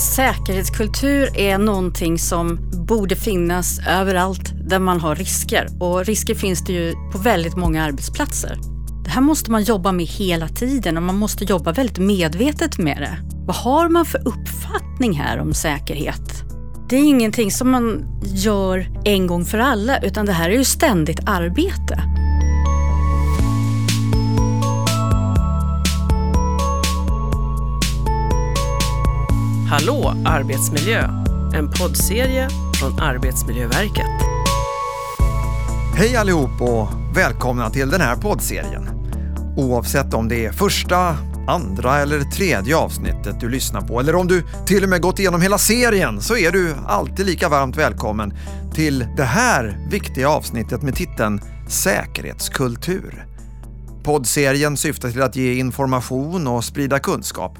Säkerhetskultur är någonting som borde finnas överallt där man har risker. Och risker finns det ju på väldigt många arbetsplatser. Det här måste man jobba med hela tiden och man måste jobba väldigt medvetet med det. Vad har man för uppfattning här om säkerhet? Det är ingenting som man gör en gång för alla utan det här är ju ständigt arbete. Hallå arbetsmiljö! En poddserie från Arbetsmiljöverket. Hej allihop och välkomna till den här poddserien. Oavsett om det är första, andra eller tredje avsnittet du lyssnar på eller om du till och med gått igenom hela serien så är du alltid lika varmt välkommen till det här viktiga avsnittet med titeln Säkerhetskultur. Poddserien syftar till att ge information och sprida kunskap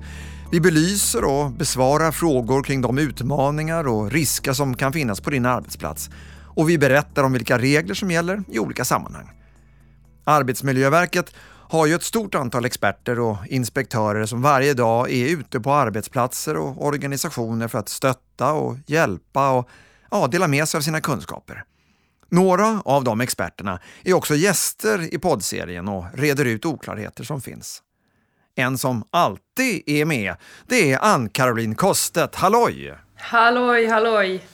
vi belyser och besvarar frågor kring de utmaningar och risker som kan finnas på din arbetsplats och vi berättar om vilka regler som gäller i olika sammanhang. Arbetsmiljöverket har ju ett stort antal experter och inspektörer som varje dag är ute på arbetsplatser och organisationer för att stötta och hjälpa och ja, dela med sig av sina kunskaper. Några av de experterna är också gäster i poddserien och reder ut oklarheter som finns. En som alltid är med, det är Ann-Caroline Kostet. Halloj! Halloj, halloj!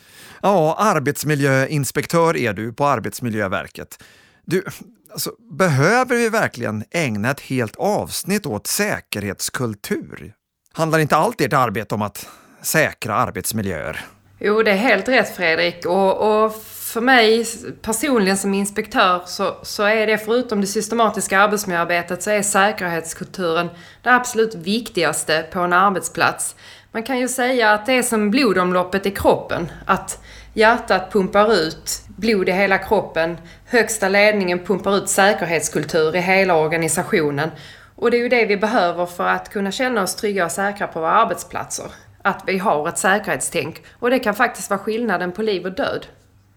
Ja, arbetsmiljöinspektör är du på Arbetsmiljöverket. Du, alltså, behöver vi verkligen ägna ett helt avsnitt åt säkerhetskultur? Handlar inte allt ert arbete om att säkra arbetsmiljöer? Jo, det är helt rätt Fredrik. Och, och för mig personligen som inspektör så, så är det förutom det systematiska arbetsmiljöarbetet så är säkerhetskulturen det absolut viktigaste på en arbetsplats. Man kan ju säga att det är som blodomloppet i kroppen. Att hjärtat pumpar ut blod i hela kroppen, högsta ledningen pumpar ut säkerhetskultur i hela organisationen. Och det är ju det vi behöver för att kunna känna oss trygga och säkra på våra arbetsplatser. Att vi har ett säkerhetstänk. Och det kan faktiskt vara skillnaden på liv och död.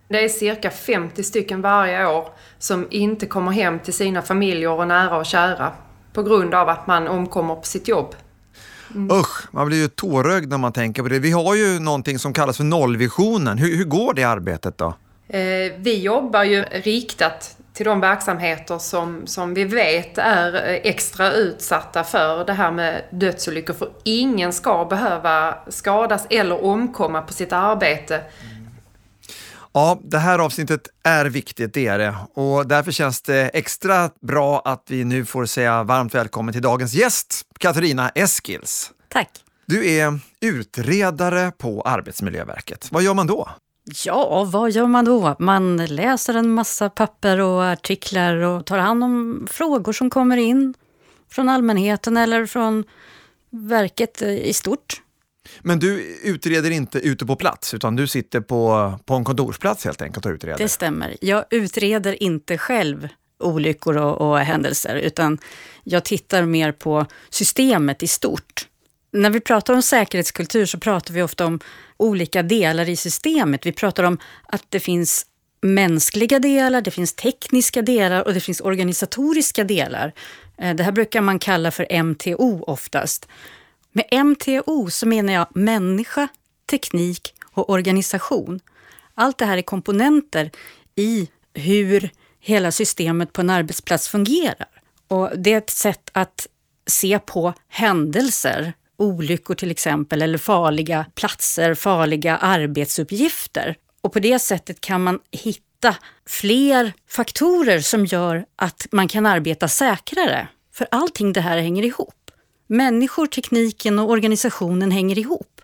Det är cirka 50 stycken varje år som inte kommer hem till sina familjer och nära och kära på grund av att man omkommer på sitt jobb. Mm. Usch, man blir ju tårögd när man tänker på det. Vi har ju någonting som kallas för nollvisionen. Hur, hur går det arbetet då? Eh, vi jobbar ju riktat till de verksamheter som, som vi vet är extra utsatta för det här med dödsolyckor. För ingen ska behöva skadas eller omkomma på sitt arbete. Ja, det här avsnittet är viktigt, det är det. Och därför känns det extra bra att vi nu får säga varmt välkommen till dagens gäst, Katarina Eskils. Tack. Du är utredare på Arbetsmiljöverket. Vad gör man då? Ja, vad gör man då? Man läser en massa papper och artiklar och tar hand om frågor som kommer in från allmänheten eller från verket i stort. Men du utreder inte ute på plats, utan du sitter på, på en kontorsplats helt enkelt och utreder? Det stämmer. Jag utreder inte själv olyckor och, och händelser, utan jag tittar mer på systemet i stort. När vi pratar om säkerhetskultur så pratar vi ofta om olika delar i systemet. Vi pratar om att det finns mänskliga delar, det finns tekniska delar och det finns organisatoriska delar. Eh, det här brukar man kalla för MTO oftast. Med MTO så menar jag människa, teknik och organisation. Allt det här är komponenter i hur hela systemet på en arbetsplats fungerar. Och det är ett sätt att se på händelser, olyckor till exempel, eller farliga platser, farliga arbetsuppgifter. Och på det sättet kan man hitta fler faktorer som gör att man kan arbeta säkrare. För allting det här hänger ihop. Människor, tekniken och organisationen hänger ihop.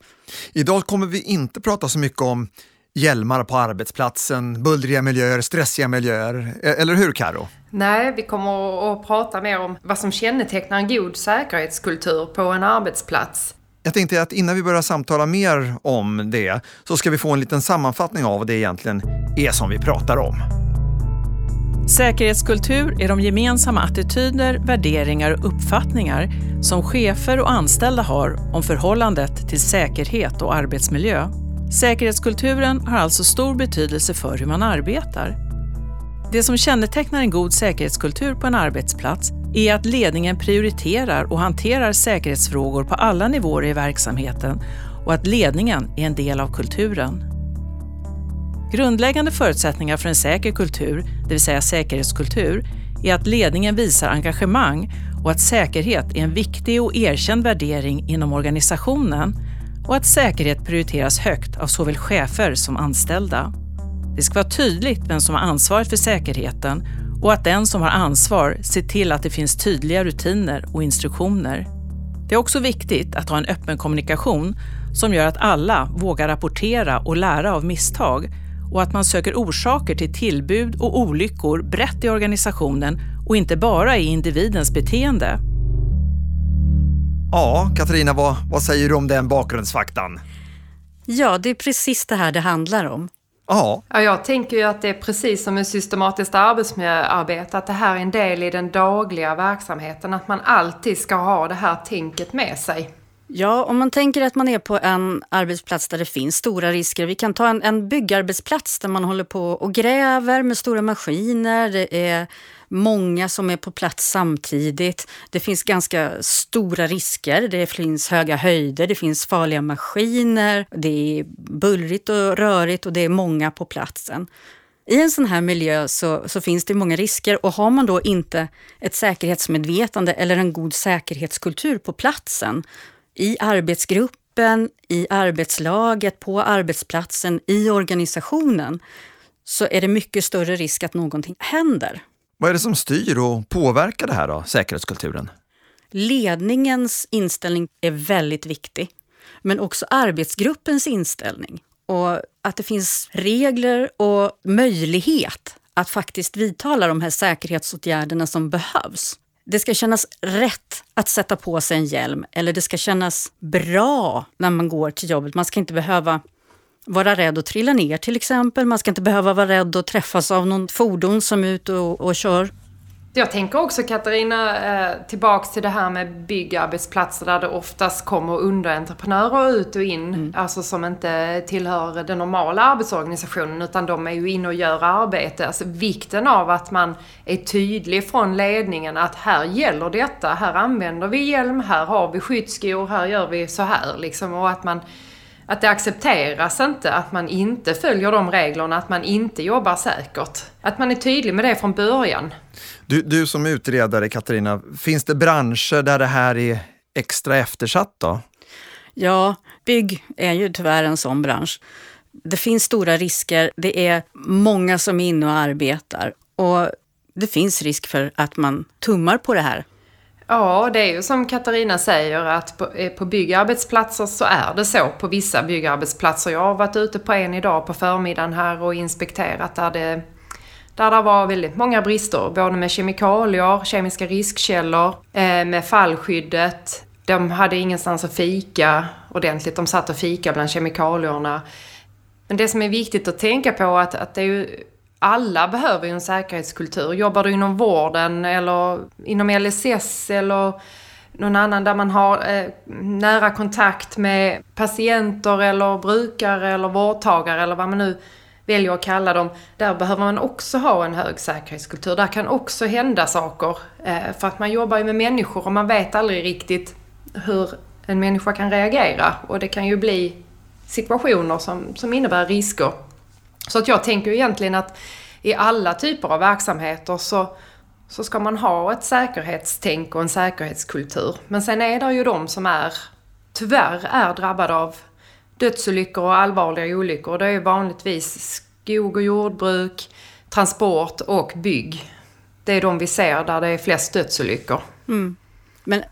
Idag kommer vi inte prata så mycket om hjälmar på arbetsplatsen, bullriga miljöer, stressiga miljöer. E- eller hur Karo? Nej, vi kommer att prata mer om vad som kännetecknar en god säkerhetskultur på en arbetsplats. Jag tänkte att innan vi börjar samtala mer om det så ska vi få en liten sammanfattning av vad det egentligen är som vi pratar om. Säkerhetskultur är de gemensamma attityder, värderingar och uppfattningar som chefer och anställda har om förhållandet till säkerhet och arbetsmiljö. Säkerhetskulturen har alltså stor betydelse för hur man arbetar. Det som kännetecknar en god säkerhetskultur på en arbetsplats är att ledningen prioriterar och hanterar säkerhetsfrågor på alla nivåer i verksamheten och att ledningen är en del av kulturen. Grundläggande förutsättningar för en säker kultur, det vill säga säkerhetskultur, är att ledningen visar engagemang och att säkerhet är en viktig och erkänd värdering inom organisationen och att säkerhet prioriteras högt av såväl chefer som anställda. Det ska vara tydligt vem som har ansvaret för säkerheten och att den som har ansvar ser till att det finns tydliga rutiner och instruktioner. Det är också viktigt att ha en öppen kommunikation som gör att alla vågar rapportera och lära av misstag och att man söker orsaker till tillbud och olyckor brett i organisationen och inte bara i individens beteende. Ja, Katarina, vad, vad säger du om den bakgrundsfaktan? Ja, det är precis det här det handlar om. Ja. ja. Jag tänker ju att det är precis som med systematiskt arbetsmiljöarbete, att det här är en del i den dagliga verksamheten, att man alltid ska ha det här tänket med sig. Ja, om man tänker att man är på en arbetsplats där det finns stora risker. Vi kan ta en, en byggarbetsplats där man håller på och gräver med stora maskiner. Det är många som är på plats samtidigt. Det finns ganska stora risker. Det finns höga höjder, det finns farliga maskiner, det är bullrigt och rörigt och det är många på platsen. I en sån här miljö så, så, finns det många risker och har man då inte ett säkerhetsmedvetande eller en god säkerhetskultur på platsen i arbetsgruppen, i arbetslaget, på arbetsplatsen, i organisationen så är det mycket större risk att någonting händer. Vad är det som styr och påverkar det här då, säkerhetskulturen? Ledningens inställning är väldigt viktig, men också arbetsgruppens inställning. Och att det finns regler och möjlighet att faktiskt vidta de här säkerhetsåtgärderna som behövs. Det ska kännas rätt att sätta på sig en hjälm eller det ska kännas bra när man går till jobbet. Man ska inte behöva vara rädd att trilla ner till exempel. Man ska inte behöva vara rädd att träffas av någon fordon som är ute och, och kör. Jag tänker också Katarina, eh, tillbaks till det här med byggarbetsplatser där det oftast kommer underentreprenörer ut och in. Mm. Alltså som inte tillhör den normala arbetsorganisationen utan de är ju inne och gör arbete. Alltså vikten av att man är tydlig från ledningen att här gäller detta, här använder vi hjälm, här har vi skyddsskor, här gör vi så här liksom. Och att man att det accepteras inte att man inte följer de reglerna, att man inte jobbar säkert. Att man är tydlig med det från början. Du, du som utredare Katarina, finns det branscher där det här är extra eftersatt då? Ja, bygg är ju tyvärr en sån bransch. Det finns stora risker, det är många som är inne och arbetar och det finns risk för att man tummar på det här Ja, det är ju som Katarina säger att på, eh, på byggarbetsplatser så är det så på vissa byggarbetsplatser. Jag har varit ute på en idag på förmiddagen här och inspekterat där det, där det var väldigt många brister. Både med kemikalier, kemiska riskkällor, eh, med fallskyddet. De hade ingenstans att fika ordentligt. De satt och fika bland kemikalierna. Men det som är viktigt att tänka på är att, att det är ju alla behöver ju en säkerhetskultur. Jobbar du inom vården eller inom LSS eller någon annan där man har eh, nära kontakt med patienter eller brukare eller vårdtagare eller vad man nu väljer att kalla dem. Där behöver man också ha en hög säkerhetskultur. Där kan också hända saker. Eh, för att man jobbar ju med människor och man vet aldrig riktigt hur en människa kan reagera. Och det kan ju bli situationer som, som innebär risker. Så att jag tänker egentligen att i alla typer av verksamheter så, så ska man ha ett säkerhetstänk och en säkerhetskultur. Men sen är det ju de som är, tyvärr är drabbade av dödsolyckor och allvarliga olyckor. Det är vanligtvis skog och jordbruk, transport och bygg. Det är de vi ser där det är flest dödsolyckor. Mm. Men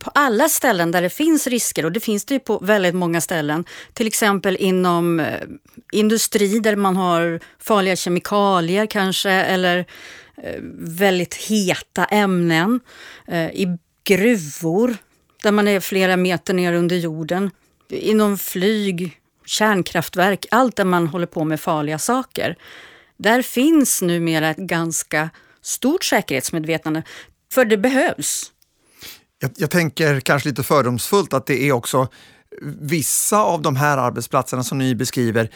på alla ställen där det finns risker, och det finns det ju på väldigt många ställen, till exempel inom eh, industri där man har farliga kemikalier kanske, eller eh, väldigt heta ämnen, eh, i gruvor där man är flera meter ner under jorden, inom flyg, kärnkraftverk, allt där man håller på med farliga saker. Där finns numera ett ganska stort säkerhetsmedvetande, för det behövs. Jag, jag, tänker kanske lite fördomsfullt att det är också vissa av de här arbetsplatserna som ni beskriver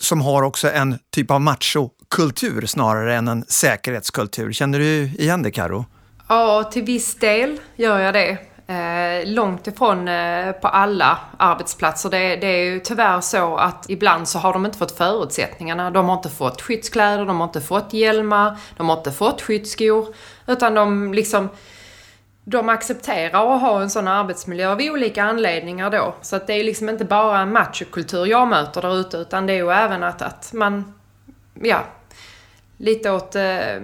som har också en typ av machokultur snarare än en säkerhetskultur. Känner du igen det Karo? Ja, till viss del gör jag det. Eh, långt ifrån eh, på alla arbetsplatser. Det, det, är ju tyvärr så att ibland så har de inte fått förutsättningarna. De har inte fått skyddskläder, de har inte fått hjälmar, de har inte fått skyddsskor. Utan de liksom de accepterar att ha en sån arbetsmiljö av olika anledningar då. Så att det är liksom inte bara en machokultur jag möter där ute utan det är ju även att, att man, ja, lite åt eh,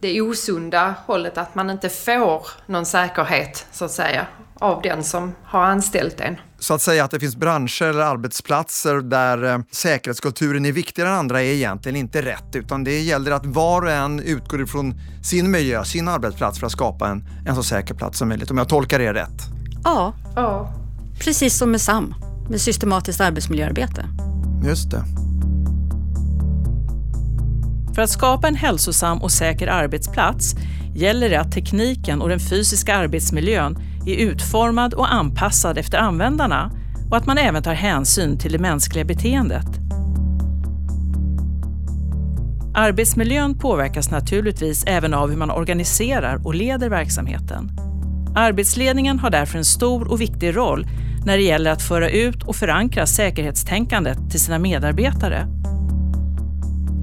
det osunda hållet att man inte får någon säkerhet så att säga av den som har anställt en. Så att säga att det finns branscher eller arbetsplatser där eh, säkerhetskulturen är viktigare än andra är egentligen inte rätt utan det gäller att var och en utgår ifrån sin miljö, sin arbetsplats för att skapa en, en så säker plats som möjligt. Om jag tolkar det rätt? Ja, ja. precis som med SAM, med systematiskt arbetsmiljöarbete. Just det. För att skapa en hälsosam och säker arbetsplats gäller det att tekniken och den fysiska arbetsmiljön är utformad och anpassad efter användarna och att man även tar hänsyn till det mänskliga beteendet. Arbetsmiljön påverkas naturligtvis även av hur man organiserar och leder verksamheten. Arbetsledningen har därför en stor och viktig roll när det gäller att föra ut och förankra säkerhetstänkandet till sina medarbetare.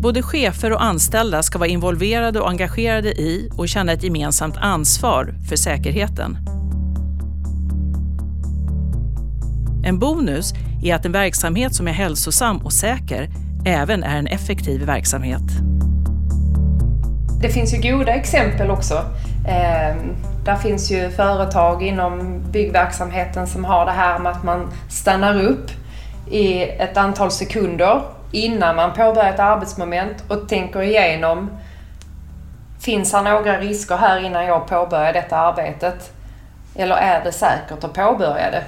Både chefer och anställda ska vara involverade och engagerade i och känna ett gemensamt ansvar för säkerheten. En bonus är att en verksamhet som är hälsosam och säker även är en effektiv verksamhet. Det finns ju goda exempel också. Eh, där finns ju företag inom byggverksamheten som har det här med att man stannar upp i ett antal sekunder innan man påbörjar ett arbetsmoment och tänker igenom Finns det några risker här innan jag påbörjar detta arbetet? Eller är det säkert att påbörja det?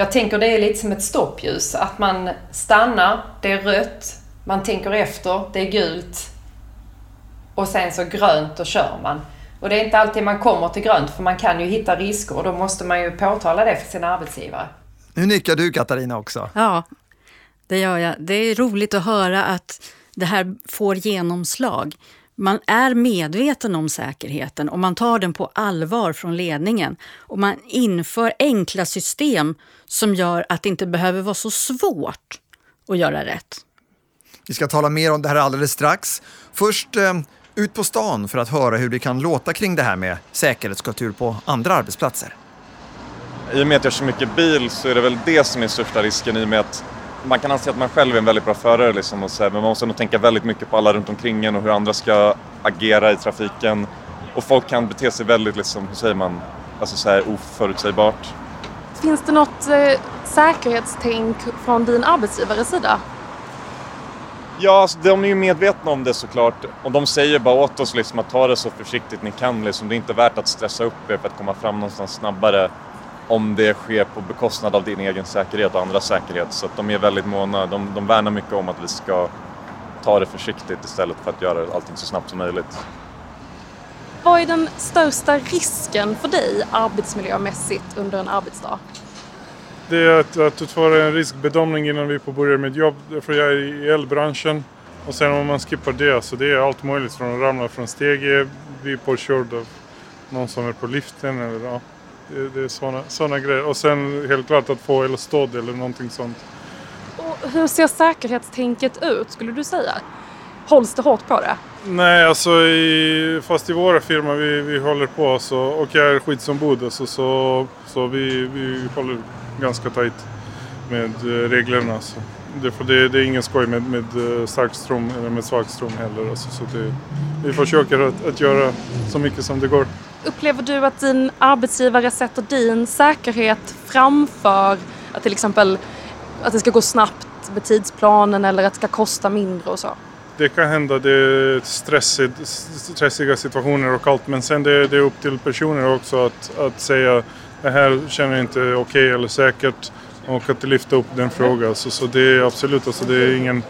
Jag tänker det är lite som ett stoppljus. Att man stannar, det är rött, man tänker efter, det är gult och sen så grönt och kör man. Och det är inte alltid man kommer till grönt för man kan ju hitta risker och då måste man ju påtala det för sin arbetsgivare. Nu nickar du Katarina också. Ja, det gör jag. Det är roligt att höra att det här får genomslag. Man är medveten om säkerheten och man tar den på allvar från ledningen. Och man inför enkla system som gör att det inte behöver vara så svårt att göra rätt. Vi ska tala mer om det här alldeles strax. Först eh, ut på stan för att höra hur det kan låta kring det här med säkerhetskultur på andra arbetsplatser. I och med att jag kör mycket bil så är det väl det som är största risken i och med att man kan anse att man själv är en väldigt bra förare liksom och så här, men man måste nog tänka väldigt mycket på alla runt omkring en och hur andra ska agera i trafiken. Och folk kan bete sig väldigt, liksom, hur säger man, alltså så här oförutsägbart. Finns det något eh, säkerhetstänk från din arbetsgivares sida? Ja, alltså, de är ju medvetna om det såklart. Och de säger bara åt oss liksom, att ta det så försiktigt ni kan. Liksom. Det är inte värt att stressa upp er för att komma fram någonstans snabbare om det sker på bekostnad av din egen säkerhet och andras säkerhet. Så att de är väldigt måna, de, de värnar mycket om att vi ska ta det försiktigt istället för att göra allting så snabbt som möjligt. Vad är den största risken för dig arbetsmiljömässigt under en arbetsdag? Det är att, att utföra en riskbedömning innan vi påbörjar mitt jobb. För jag är i elbranschen. Och sen om man skippar det så det är allt möjligt från att ramla från stege, bli påkörd av någon som är på liften eller ja, det, det är sådana såna grejer. Och sen helt klart att få eldstad eller någonting sånt. Och hur ser säkerhetstänket ut skulle du säga? Hålls det hårt på det? Nej, alltså i, fast i våra firma vi, vi håller på så, och jag är skyddsombud alltså, så, så vi, vi håller ganska tajt med eh, reglerna. Så. Det, det, det är ingen skoj med, med eh, stark ström eller med svag ström heller. Alltså, så det, vi försöker att, att göra så mycket som det går. Upplever du att din arbetsgivare sätter din säkerhet framför att till exempel att det ska gå snabbt med tidsplanen eller att det ska kosta mindre och så? Det kan hända, det är stressigt, stressiga situationer och allt men sen det, det är upp till personer också att, att säga det här känner jag inte okej okay eller säkert och att lyfta upp den frågan. Så, så det är absolut, alltså det är ingen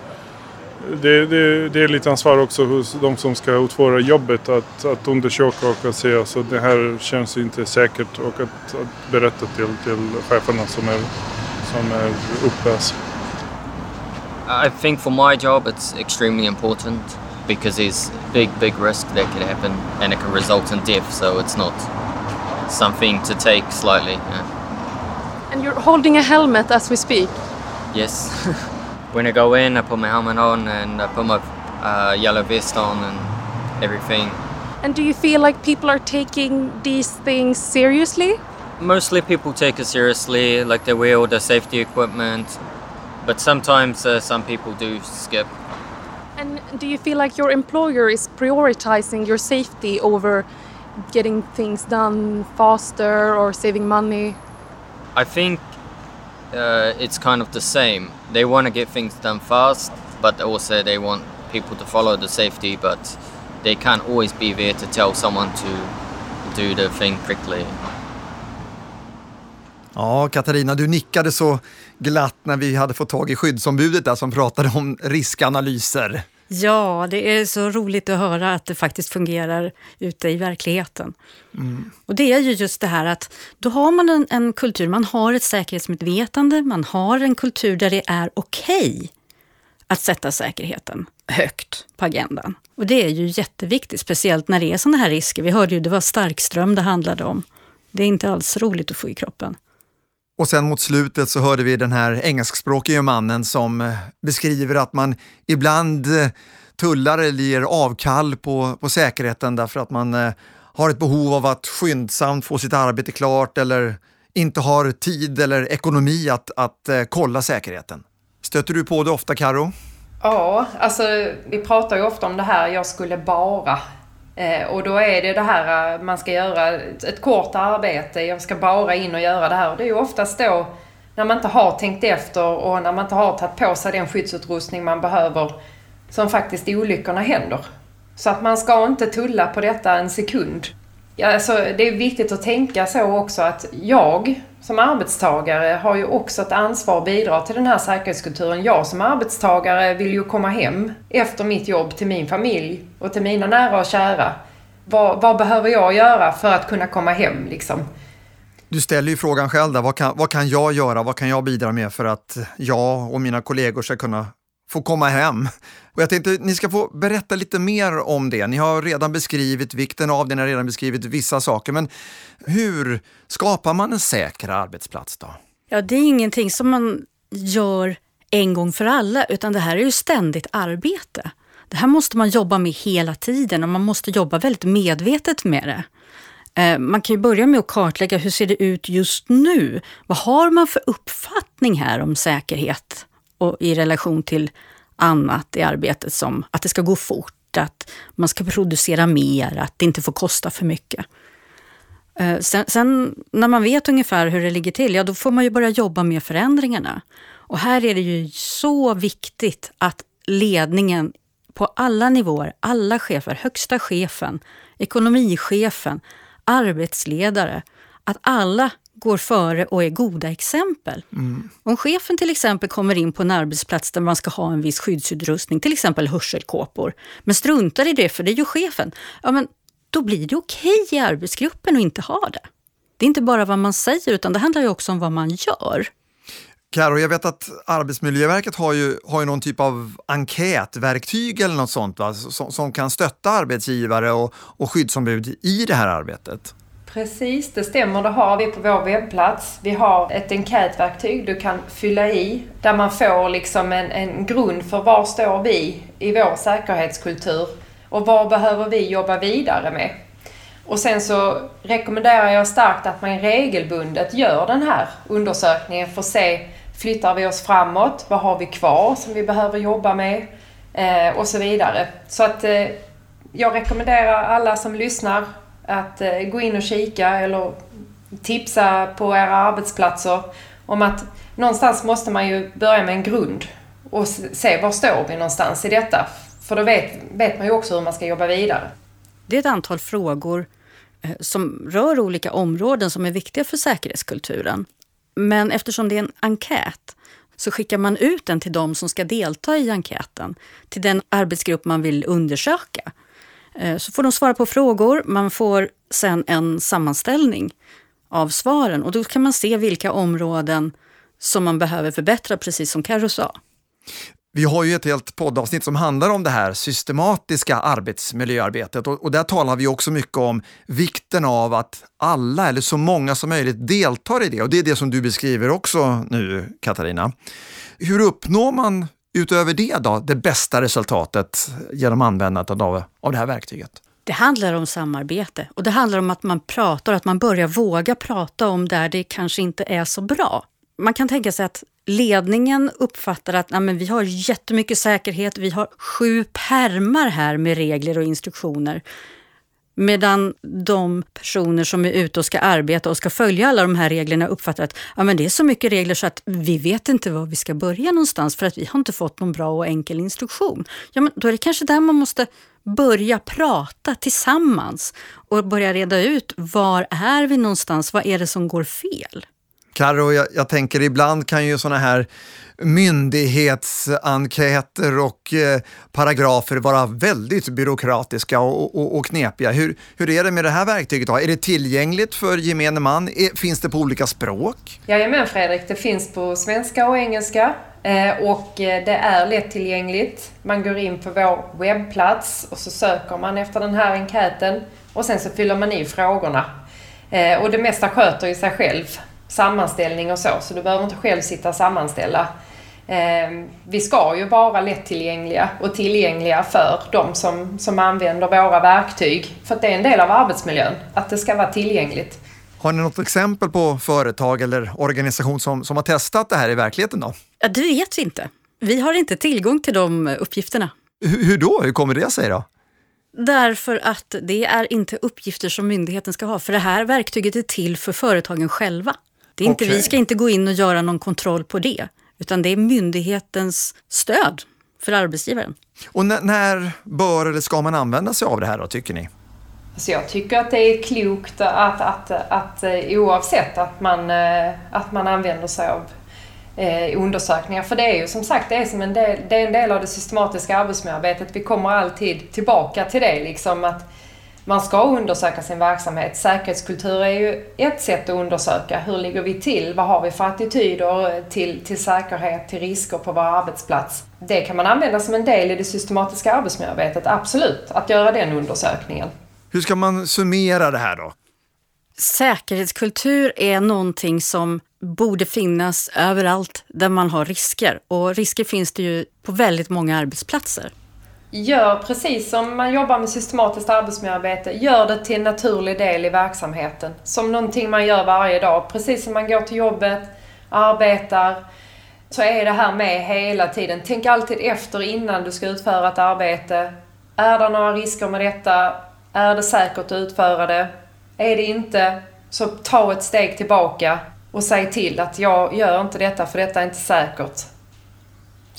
det, det, det, är lite ansvar också hos de som ska utföra jobbet att, att undersöka och att säga så det här känns inte säkert och att, att berätta till, till cheferna som är, som är uppe. Alltså. I think for my job it's extremely important because there's big big risk that could happen and it can result in death so it's not something to take slightly. Yeah. And you're holding a helmet as we speak. Yes. when I go in, I put my helmet on and I put my uh, yellow vest on and everything. And do you feel like people are taking these things seriously? Mostly people take it seriously, like they wear all the safety equipment, but sometimes uh, some people do skip. And do you feel like your employer is prioritizing your safety over getting things done faster or saving money? I think uh, it's kind of the same. They want to get things done fast, but also they want people to follow the safety, but they can't always be there to tell someone to do the thing quickly. Ja, Katarina, du nickade så glatt när vi hade fått tag i skyddsombudet där som pratade om riskanalyser. Ja, det är så roligt att höra att det faktiskt fungerar ute i verkligheten. Mm. Och det är ju just det här att då har man en, en, kultur, man har ett säkerhetsmedvetande, man har en kultur där det är okej okay att sätta säkerheten högt på agendan. Och det är ju jätteviktigt, speciellt när det är sådana här risker. Vi hörde ju, det var starkström det handlade om. Det är inte alls roligt att få i kroppen. Och sen mot slutet så hörde vi den här engelskspråkige mannen som eh, beskriver att man ibland eh, tullar eller ger avkall på, på säkerheten därför att man eh, har ett behov av att skyndsamt få sitt arbete klart eller inte har tid eller ekonomi att, att kolla säkerheten. Stöter du på det ofta, Karo? Ja, alltså vi pratar ju ofta om det här, jag skulle bara. Eh, och då är det det här eh, man ska göra ett, ett, kort arbete, jag ska bara in och göra det här. Och det är ju oftast då när man inte har tänkt efter och när man inte har tagit på sig den skyddsutrustning man behöver som faktiskt olyckorna händer. Så att man ska inte tulla på detta en sekund. Ja, alltså, det är viktigt att tänka så också att jag som arbetstagare har ju också ett ansvar att bidra till den här säkerhetskulturen. Jag som arbetstagare vill ju komma hem efter mitt jobb till min familj och till mina nära och kära. Vad, vad behöver jag göra för att kunna komma hem liksom? Du ställer ju frågan själv där, vad kan, vad kan jag göra, vad kan jag bidra med för att jag och mina kollegor ska kunna få komma hem. Och jag tänkte ni ska få berätta lite mer om det. Ni har redan beskrivit vikten av det, ni har redan beskrivit vissa saker. Men hur skapar man en säker arbetsplats då? Ja, det är ingenting som man gör en gång för alla, utan det här är ju ständigt arbete. Det här måste man jobba med hela tiden och man måste jobba väldigt medvetet med det. Eh, man kan ju börja med att kartlägga hur ser det ut just nu? Vad har man för uppfattning här om säkerhet och i relation till annat i arbetet som att det ska gå fort, att man ska producera mer, att det inte får kosta för mycket. Eh, sen, sen, när man vet ungefär hur det ligger till, ja då får man ju börja jobba med förändringarna. Och här är det ju så viktigt att ledningen på alla nivåer, alla chefer, högsta chefen, ekonomichefen, arbetsledare, att alla går före och är goda exempel. Mm. Om chefen till exempel kommer in på en arbetsplats där man ska ha en viss skyddsutrustning, till exempel hörselkåpor, men struntar i det för det är ju chefen, ja, men då blir det okej i arbetsgruppen att inte ha det. Det är inte bara vad man säger utan det handlar ju också om vad man gör. Karo, jag vet att Arbetsmiljöverket har ju, har ju någon typ av enkätverktyg eller något sånt va? Som, som kan stötta arbetsgivare och, och skyddsombud i det här arbetet. Precis, det stämmer. Det har vi på vår webbplats. Vi har ett enkätverktyg du kan fylla i där man får liksom en, en grund för var står vi i vår säkerhetskultur och vad behöver vi jobba vidare med. Och sen så rekommenderar jag starkt att man regelbundet gör den här undersökningen för att se flyttar vi oss framåt? Vad har vi kvar som vi behöver jobba med? Eh, och så vidare. Så att eh, jag rekommenderar alla som lyssnar att eh, gå in och kika eller tipsa på era arbetsplatser om att någonstans måste man ju börja med en grund och se var står vi någonstans i detta. För då vet, vet man ju också hur man ska jobba vidare. Det är ett antal frågor eh, som rör olika områden som är viktiga för säkerhetskulturen. Men eftersom det är en enkät så skickar man ut den till de som ska delta i enkäten, till den arbetsgrupp man vill undersöka. Eh, så får de svara på frågor, man får sen en sammanställning av svaren och då kan man se vilka områden som man behöver förbättra, precis som Carro sa. Vi har ju ett helt poddavsnitt som handlar om det här systematiska arbetsmiljöarbetet och, och där talar vi också mycket om vikten av att alla eller så många som möjligt deltar i det och det är det som du beskriver också nu Katarina. Hur uppnår man utöver det då det bästa resultatet genom användandet av, av det här verktyget? Det handlar om samarbete och det handlar om att man pratar, att man börjar våga prata om där det kanske inte är så bra. Man kan tänka sig att ledningen uppfattar att nej, men vi har jättemycket säkerhet, vi har sju permar här med regler och instruktioner. Medan de personer som är ute och ska arbeta och ska följa alla de här reglerna uppfattar att ja, men det är så mycket regler så att vi vet inte var vi ska börja någonstans för att vi har inte fått någon bra och enkel instruktion. Ja, men då är det kanske där man måste börja prata tillsammans och börja reda ut var är vi någonstans? Vad är det som går fel? Karo, jag, jag tänker ibland kan ju sådana här myndighetsenkäter och eh, paragrafer vara väldigt byråkratiska och, och, och, knepiga. Hur, hur är det med det här verktyget? Då? Är det tillgängligt för gemene man? Är, finns det på olika språk? Jajamän Fredrik, det finns på svenska och engelska eh, och eh, det är lättillgängligt. Man går in på vår webbplats och så söker man efter den här enkäten och sen så fyller man i frågorna. Eh, och det mesta sköter ju sig själv sammanställning och så, så du behöver inte själv sitta och sammanställa. Ehm, vi ska ju vara lättillgängliga och tillgängliga för de som, som använder våra verktyg. För att det är en del av arbetsmiljön, att det ska vara tillgängligt. Har ni något exempel på företag eller organisation som, som har testat det här i verkligheten då? Ja, det vet vi inte. Vi har inte tillgång till de uppgifterna. Hur, hur då? Hur kommer det sig då? Därför att det är inte uppgifter som myndigheten ska ha. För det här verktyget är till för företagen själva. Det är inte, okay. Vi ska inte gå in och göra någon kontroll på det, utan det är myndighetens stöd för arbetsgivaren. Och när bör eller ska man använda sig av det här då, tycker ni? Alltså jag tycker att det är klokt att, att, att, att eh, oavsett att man, eh, att man använder sig av eh, undersökningar. För det är ju som sagt det är, som en del, det är en del av det systematiska arbetsmiljöarbetet. Vi kommer alltid tillbaka till det. Liksom att man ska undersöka sin verksamhet. Säkerhetskultur är ju ett sätt att undersöka. Hur ligger vi till? Vad har vi för attityder till, till säkerhet, till risker på vår arbetsplats? Det kan man använda som en del i det systematiska arbetsmiljöarbetet, absolut. Att göra den undersökningen. Hur ska man summera det här då? Säkerhetskultur är någonting som borde finnas överallt där man har risker. Och risker finns det ju på väldigt många arbetsplatser gör precis som man jobbar med systematiskt arbetsmiljöarbete, gör det till en naturlig del i verksamheten. Som någonting man gör varje dag. Precis som man går till jobbet, arbetar, så är det här med hela tiden. Tänk alltid efter innan du ska utföra ett arbete. Är det några risker med detta? Är det säkert att utföra det? Är det inte, så ta ett steg tillbaka och säg till att jag gör inte detta för detta är inte säkert.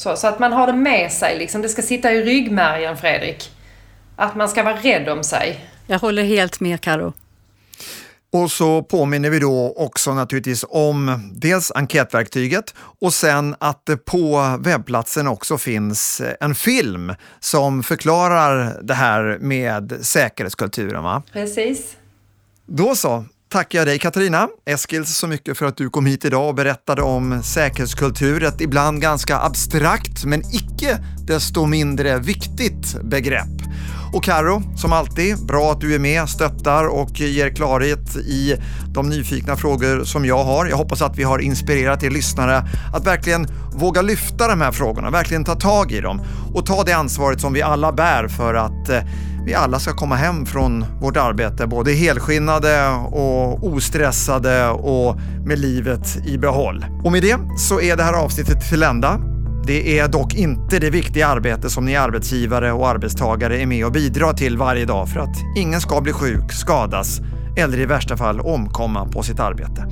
Så, så att man har det med sig liksom. Det ska sitta i ryggmärgen, Fredrik. Att man ska vara rädd om sig. Jag håller helt med, Karo. Och så påminner vi då också naturligtvis om dels enkätverktyget och sen att det på webbplatsen också finns en film som förklarar det här med säkerhetskulturen. Va? Precis. Då så, tackar jag dig Katarina Eskils så mycket för att du kom hit idag och berättade om säkerhetskultur, ett ibland ganska abstrakt men icke desto mindre viktigt begrepp. Och Karo, som alltid, bra att du är med, stöttar och ger klarhet i de nyfikna frågor som jag har. Jag hoppas att vi har inspirerat er lyssnare att verkligen våga lyfta de här frågorna, verkligen ta tag i dem och ta det ansvaret som vi alla bär för att eh, vi alla ska komma hem från vårt arbete både helskinnade och ostressade och med livet i behåll. Och med det så är det här avsnittet till ända. Det är dock inte det viktiga arbete som ni arbetsgivare och arbetstagare är med och bidrar till varje dag för att ingen ska bli sjuk, skadas eller i värsta fall omkomma på sitt arbete.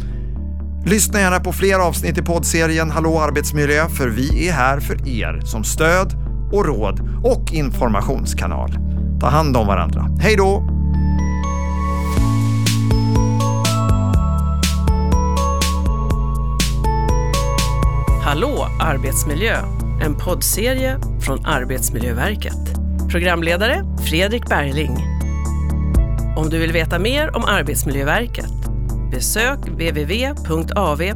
Lyssna gärna på fler avsnitt i poddserien Hallå arbetsmiljö för vi är här för er som stöd och råd och informationskanal. Ta hand om varandra. Hej då! Hallå arbetsmiljö! En poddserie från Arbetsmiljöverket. Programledare Fredrik Bergling. Om du vill veta mer om Arbetsmiljöverket besök www.av.se